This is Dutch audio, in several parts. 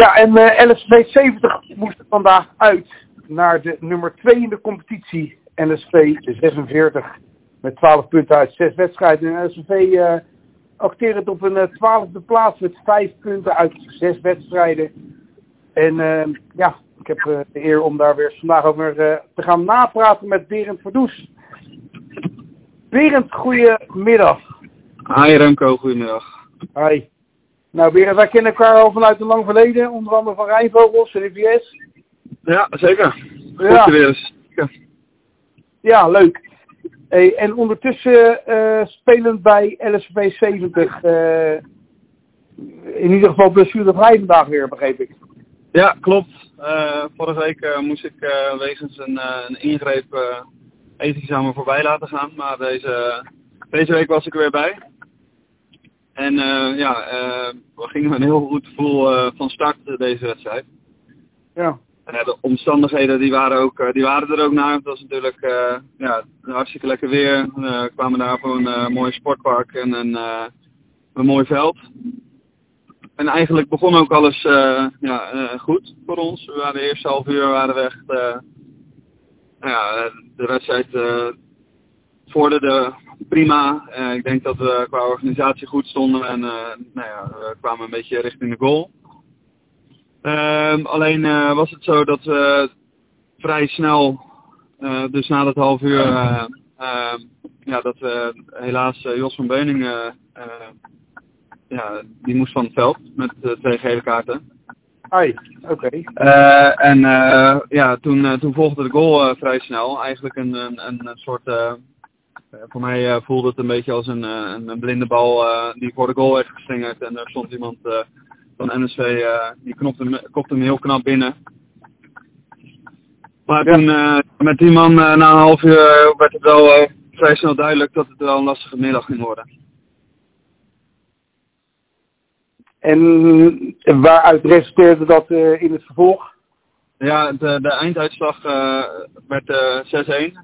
Ja, en uh, LSV 70 moest vandaag uit naar de nummer 2 in de competitie. LSV 46 met 12 punten uit 6 wedstrijden. En LSV uh, acteert op een 12e plaats met 5 punten uit 6 wedstrijden. En uh, ja, ik heb uh, de eer om daar weer vandaag over te gaan napraten met Berend Verdoes. Berend, goedemiddag. Hi Remco, goedemiddag. Hi. Nou Berend, wij kennen elkaar al vanuit een lang verleden, onder andere van Rijnvogels en IVS. Ja, zeker. Goed Ja. weer eens. Ja. Ja, leuk. Hey, en ondertussen uh, spelend bij LSV 70. Uh, in ieder geval blessurevrij vandaag weer, begreep ik. Ja, klopt. Uh, vorige week moest ik wegens een, een ingreep uh, eventjes aan me voorbij laten gaan. Maar deze, deze week was ik er weer bij. En uh, ja, uh, we gingen met een heel goed gevoel uh, van start deze wedstrijd. Ja. En de omstandigheden die waren, ook, die waren er ook naar. Het was natuurlijk ja, hartstikke lekker weer. We kwamen daar voor een mooi sportpark en een, een mooi veld. En eigenlijk begon ook alles uh, ja, uh, goed voor ons. We waren de eerste half uur waren we echt. Uh, ja, de wedstrijd vorderde prima. Uh, ik denk dat we qua organisatie goed stonden en uh, nou ja, we kwamen een beetje richting de goal. Uh, alleen uh, was het zo dat we vrij snel, dus na dat half uur, uh, ja, dat we helaas Jos van Beuning, ja, die moest van het veld met twee gele kaarten. Ai, oké. Okay. Uh, en uh, ja, toen, uh, toen volgde de goal vrij snel. Eigenlijk een, een, een soort, voor mij uh, voelde het een beetje als een, uh, een blinde bal die voor de goal werd geslingerd. En er stond iemand van NSV, die knopte hem, kopte hem heel knap binnen. Maar toen, uh, met die man uh, na een half uur werd het wel uh, vrij snel duidelijk dat het wel een lastige middag ging worden. En waaruit resulteerde dat in het vervolg? Ja, de, de einduitslag werd uh, 6-1.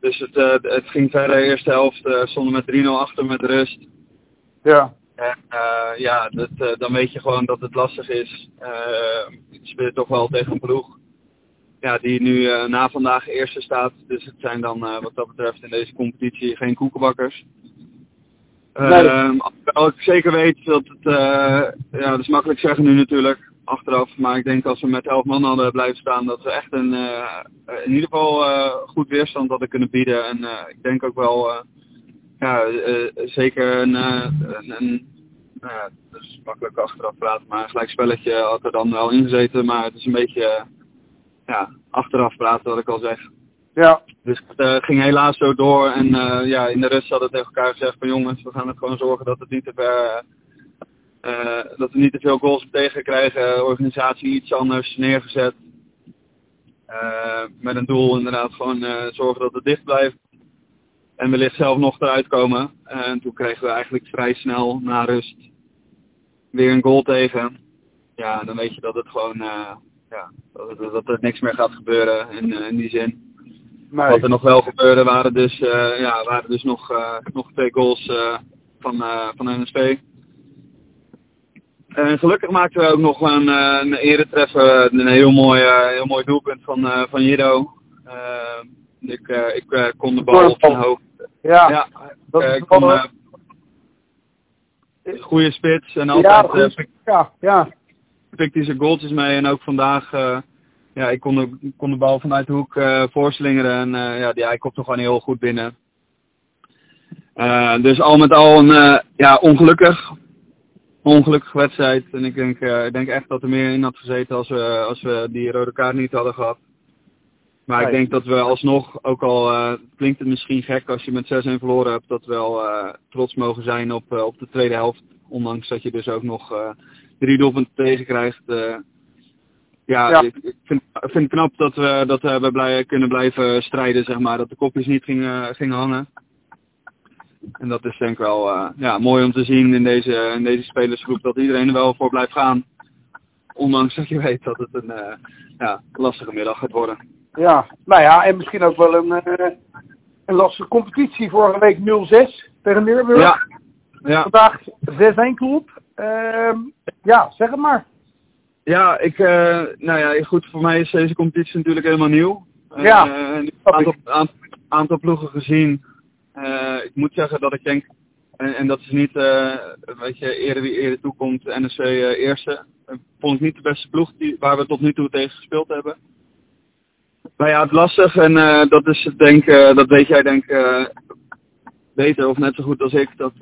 Dus het, uh, het ging verder. De eerste helft uh, stonden met 3-0 achter met rust. Ja. En uh, ja, dat, dan weet je gewoon dat het lastig is. Je speelt toch wel tegen een ploeg. Ja, die nu na vandaag eerste staat. Dus het zijn dan wat dat betreft in deze competitie geen koekenbakkers. Nee. Uh, ik zeker weet dat het, ja, dat is makkelijk zeggen nu natuurlijk, achteraf. Maar ik denk als we met elf man hadden blijven staan, dat we echt een, uh, in ieder geval uh, goed weerstand hadden kunnen bieden. En uh, ik denk ook wel, ja, zeker een, een, een nou ja, dat is makkelijk achteraf praten, maar een gelijk spelletje had er dan wel ingezeten. Maar het is een beetje, ja, achteraf praten wat ik al zeg. Ja. Dus het ging helaas zo door en ja, in de rust hadden we tegen elkaar gezegd van jongens, we gaan het gewoon zorgen dat het niet te ver, uh, dat we niet te veel goals tegen krijgen, organisatie iets anders neergezet. met een doel inderdaad gewoon zorgen dat het dicht blijft. En wellicht zelf nog eruit komen. En toen kregen we eigenlijk vrij snel na rust weer een goal tegen. Ja, dan weet je dat het gewoon, ja, dat, dat er niks meer gaat gebeuren in, in die zin. Nee. Wat er nog wel gebeurde waren dus, ja, waren dus nog, nog twee goals van, van NSV. En gelukkig maakten we ook nog een, uh, een eretreffer, een heel mooi, uh, heel mooi doelpunt van, van Jiro. Ik ik kon de bal op zijn hoofd. Ja, ja dat is ik kon, wel- goede spits en altijd pik- ja, ja. pikt hij zijn goaltjes mee. En ook vandaag, uh, ja, ik kon de, kon de bal vanuit de hoek uh, voorslingeren. En uh, ja, die, hij kopte gewoon heel goed binnen. Dus al met al een, ja, ongelukkig. Ongelukkige wedstrijd. En ik denk, uh, ik denk echt dat er meer in had gezeten als we, als we die rode kaart niet hadden gehad. Maar ik denk dat we alsnog, ook al uh, klinkt het misschien gek als je met 6-1 verloren hebt, dat we wel uh, trots mogen zijn op, uh, op de tweede helft. Ondanks dat je dus ook nog drie doelpunten tegen krijgt. Ja, Ja. ik, ik vind, ik vind het knap dat we, dat we blij, kunnen blijven strijden, zeg maar. Dat de kopjes niet gingen, gingen hangen. En dat is denk ik wel uh, ja, mooi om te zien in deze, in deze spelersgroep, dat iedereen er wel voor blijft gaan. Ondanks dat je weet dat het een uh, ja, lastige middag gaat worden. Ja, nou ja, en misschien ook wel een, eh, een lastige competitie. Vorige week 0-6 tegen Neerburg. Ja, ja, Vandaag 6-1 klop. Ehm, ja, zeg het maar. Ja, ik, eh, nou ja, goed, voor mij is deze competitie natuurlijk helemaal nieuw. Ja, Eh, een aantal ploegen gezien. Eh, ik moet zeggen dat ik denk, en, en dat is niet, eh weet je, eerder wie eerder toekomt, NSC eh, eerste. Vond ik niet de beste ploeg die, waar we tot nu toe tegen gespeeld hebben. Maar ja, het lastig en dat is denk, dat weet jij denk eh, beter of net zo goed als ik. Dat,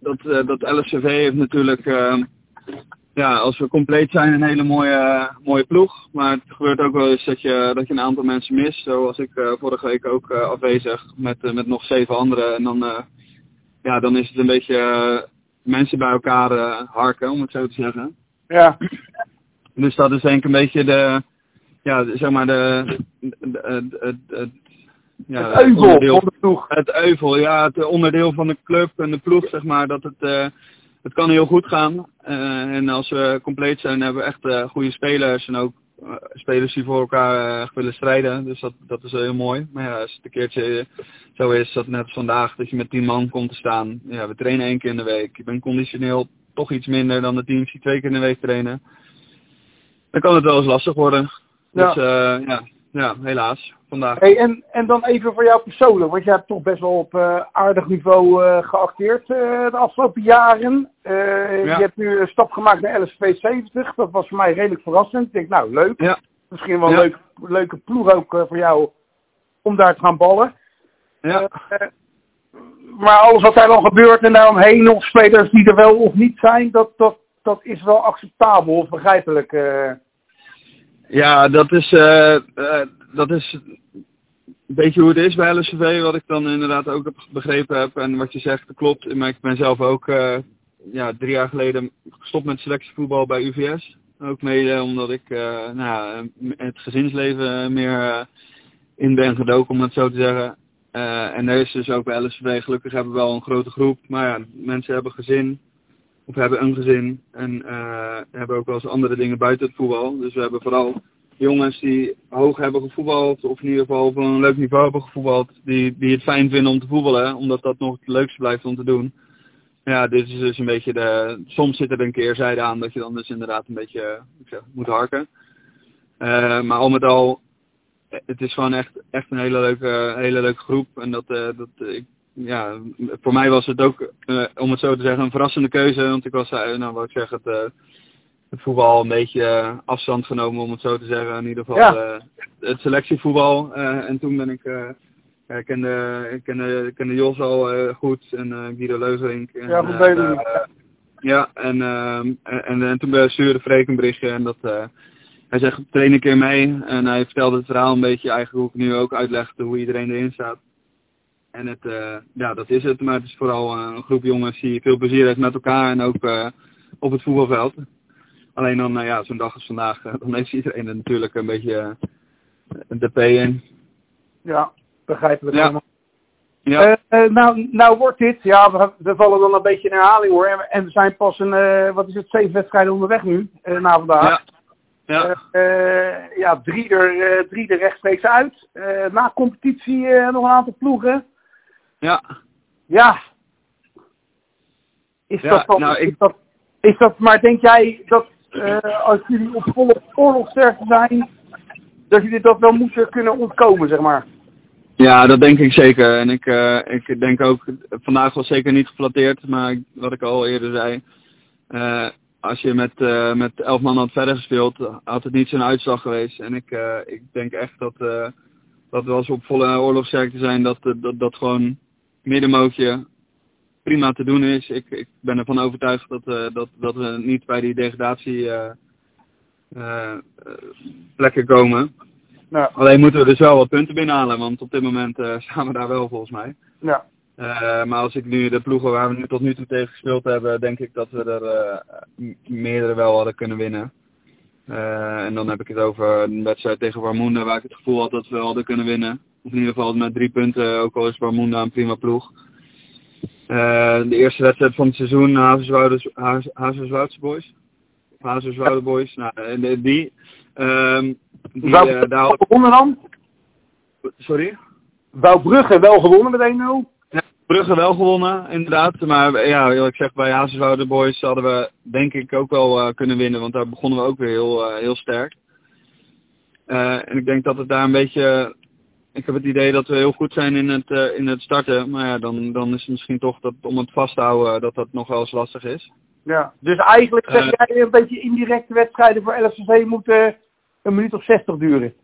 dat, dat LSCV heeft natuurlijk, ja, als we compleet zijn, een hele mooie, mooie ploeg. Maar het gebeurt ook wel eens dat je, dat je een aantal mensen mist. Zo was ik eh, vorige week ook eh, afwezig met, eh, met nog zeven anderen. En dan, ja, dan is het een beetje mensen bij elkaar harken, om het zo te zeggen. Ja, Dus dat is denk ik een beetje de, ja, zeg maar de, de, de, de- de- ja, het euvel onderdeel- van de ploeg. het euvel, ja, het onderdeel van de club en de ploeg, zeg maar, dat het, het kan heel goed gaan. Eh, en als we compleet zijn, hebben we echt eh, goede spelers en ook eh, spelers die voor elkaar willen strijden. Dus dat, dat is heel mooi. Maar ja, als het een keertje zo is, dat net als vandaag, dat je met tien man komt te staan. Ja, we trainen één keer in de week. Je bent conditioneel toch iets minder dan de teams die twee keer in de week trainen. Dan kan het wel eens lastig worden. Ja. Dus ja, ja, helaas, vandaag. Hey, en, en dan even voor jou persoonlijk, want jij hebt toch best wel op eh, aardig niveau eh, geacteerd eh, de afgelopen jaren. Ja. Je hebt nu een stap gemaakt naar LSV 70. Dat was voor mij redelijk verrassend. Ik denk, nou leuk. Ja. Misschien wel een Ja. leuk, leuke ploeg ook voor jou om daar te gaan ballen. Ja. Maar alles wat daar dan gebeurt en daaromheen nog spelers die er wel of niet zijn, dat, dat, dat is wel acceptabel of begrijpelijk. Ja, dat is, eh, dat is een beetje hoe het is bij LSV, wat ik dan inderdaad ook begrepen heb. En wat je zegt, klopt. Maar ik ben zelf ook eh, ja, drie jaar geleden gestopt met selectievoetbal bij UVS. Ook mede omdat ik nou, het gezinsleven meer in ben gedoken, om het zo te zeggen. En er is dus ook bij LSV, gelukkig hebben we wel een grote groep. Maar ja, mensen hebben gezin, of hebben een gezin en eh, hebben ook wel eens andere dingen buiten het voetbal. Dus we hebben vooral jongens die hoog hebben gevoetbald, of in ieder geval op een leuk niveau hebben gevoetbald, die, die het fijn vinden om te voetballen, omdat dat nog het leukste blijft om te doen. Ja, dit is dus een beetje de. Soms zit er een keerzijde aan dat je dan dus inderdaad een beetje zeg, moet harken. Eh, maar al met al, het is gewoon echt, echt een hele leuke, hele leuke groep. En dat, eh, dat ik, ja, voor mij was het ook, eh, om het zo te zeggen, een verrassende keuze. Want ik was, eh, nou wat ik zeg, het, eh, het voetbal een beetje afstand genomen, om het zo te zeggen. In ieder geval Ja. het selectievoetbal. En toen ben ik, ja, ik kende, ik kende, ik kende Jos al goed en Guido Leugerink. En, Ja, goed ja, en, ehm, en, en, en toen stuurde Freek een berichtje en dat... hij zegt, train een keer mee. En hij vertelde het verhaal een beetje eigenlijk hoe ik nu ook uitlegde hoe iedereen erin staat. En het, eh, ja, dat is het. Maar het is vooral eh, een groep jongens die veel plezier heeft met elkaar en ook eh, op het voetbalveld. Alleen dan, nou ja, zo'n dag als vandaag, dan heeft iedereen er natuurlijk een beetje de P in. Ja. Ja. helemaal. Ja, eh, nou, nou wordt dit, ja, we, we vallen dan een beetje in herhaling hoor. En, en we zijn pas een, wat is het, zeven wedstrijden onderweg nu, na vandaag. ja, ja, ja, drie er, drie er rechtstreeks uit. Na competitie nog een aantal ploegen. Ja. Ja. Is, Ja, dat, dan, nou, ik- is, dat, is dat, maar denk jij dat eh, als jullie op volle oorlogsterkte zijn, dat jullie dat wel moeten kunnen ontkomen, zeg maar? Ja, dat denk ik zeker. En ik, eh, ik denk ook, vandaag was zeker niet geflatteerd, maar wat ik al eerder zei. eh, als je met, met elf man had verder gespeeld, had het niet zo'n uitslag geweest. En ik, ik denk echt dat, dat we als we op volle oorlogsterkte zijn, dat, dat, dat gewoon middenmootje prima te doen is. Ik, ik ben ervan overtuigd dat, eh, dat, dat we niet bij die degradatie eh, eh, plekken komen. Alleen moeten we dus wel wat punten binnenhalen, want op dit moment staan we daar wel volgens mij. ja. Maar als ik nu de ploegen waar we nu tot nu toe tegen gespeeld hebben, denk ik dat we er meerdere wel hadden kunnen winnen. En dan heb ik het over een wedstrijd tegen Warmoenda waar ik het gevoel had dat we hadden kunnen winnen. Of in ieder geval met drie punten, ook al is Warmoenda een prima ploeg. Eh, de eerste wedstrijd van het seizoen, Hazerswoudse Boys. Hazerswoude Boys, nou, eh, die. ehm, die Wou eh, daar gewonnen dan? Sorry? Wou Brugge wel gewonnen met 1-0? Ja, Brugge wel gewonnen, inderdaad. Maar ja, ik zeg, bij Hazeswoude Boys hadden we denk ik ook wel kunnen winnen. Want daar begonnen we ook weer heel, heel sterk. en ik denk dat het daar een beetje ik heb het idee dat we heel goed zijn in het, uh, in het starten. Maar ja, dan, dan is het misschien toch dat om het vasthouden dat dat nog wel eens lastig is. Ja, dus eigenlijk zeg jij een beetje indirecte wedstrijden voor LSV moeten een minuut of 60 duren.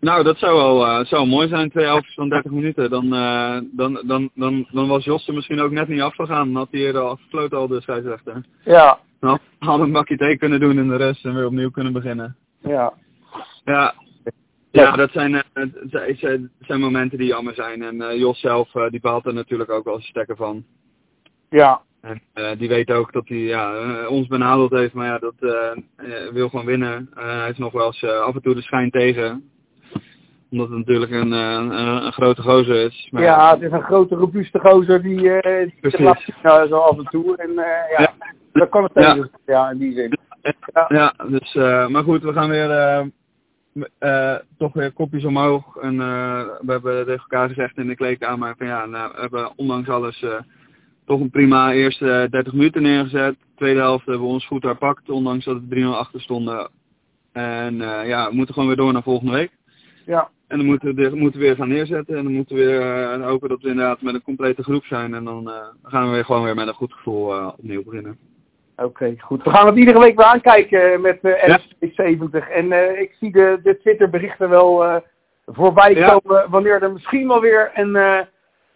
Nou, dat zou wel zou mooi zijn, twee halfjes van 30 minuten. Dan, dan, dan, dan, dan was Josse misschien ook net niet afgegaan. Dan had hij eerder al gefloten al de scheidsrechter. Ja. Dan had een bakje thee kunnen doen in de rest en weer opnieuw kunnen beginnen. Ja. Ja, ja, dat zijn, uh, zijn momenten die jammer zijn. En uh, Jos zelf, uh, die behaalt er natuurlijk ook wel stekker van. Ja. En die weet ook dat hij ja, ons benadeld heeft, maar ja, dat wil gewoon winnen. hij is nog wel eens af en toe de schijn tegen. Omdat het natuurlijk een, een, een grote gozer is. Maar, ja, het is een grote robuuste gozer die, die laat zo af en toe. En ja, ja, dat kan het tegen. Ja, ja in die zin. Ja, ja dus, maar goed, we gaan weer uh, toch weer kopjes omhoog. En uh, we hebben tegen elkaar gezegd in de kleedkamer van ja, nou, we hebben ondanks alles uh, toch een prima eerste 30 minuten neergezet. Tweede helft hebben we ons goed herpakt, ondanks dat we 3-0 achter stonden. En ja, we moeten gewoon weer door naar volgende week. Ja. En dan moeten we, moeten we weer gaan neerzetten. En dan moeten we weer hopen dat we inderdaad met een complete groep zijn. En dan gaan we weer gewoon weer met een goed gevoel opnieuw beginnen. Oké, goed. We gaan het iedere week weer aankijken met uh, ja. 70 En uh, ik zie de, de Twitter-berichten wel uh, voorbij komen wanneer er misschien wel weer een,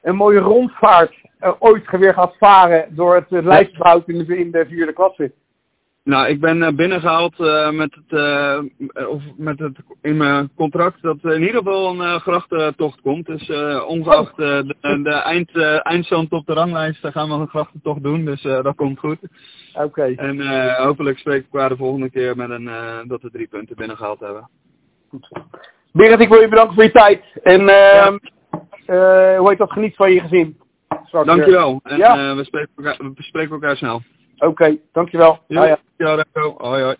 een mooie rondvaart ooit weer gaat varen door het uh, lijstbehoud in de, in de vierde klasse. Nou, ik ben uh, binnengehaald uh, met, het, uh, of met het in mijn contract dat in ieder geval een uh, grachtentocht komt. Dus ongeacht de, de eind, eindstand op de ranglijst gaan we een grachtentocht doen. Dus dat komt goed. Oké. Okay. En hopelijk spreek ik elkaar de volgende keer met een, dat we drie punten binnengehaald hebben. Goed. Berend, ik wil je bedanken voor je tijd. En ja. hoe heet dat? Geniet van je gezin. Straks Dankjewel. En ja. we, spreken elkaar, we spreken elkaar snel. Oké, okay, dankjewel. Ja, ja. ja, dankjewel. Hoi, hoi.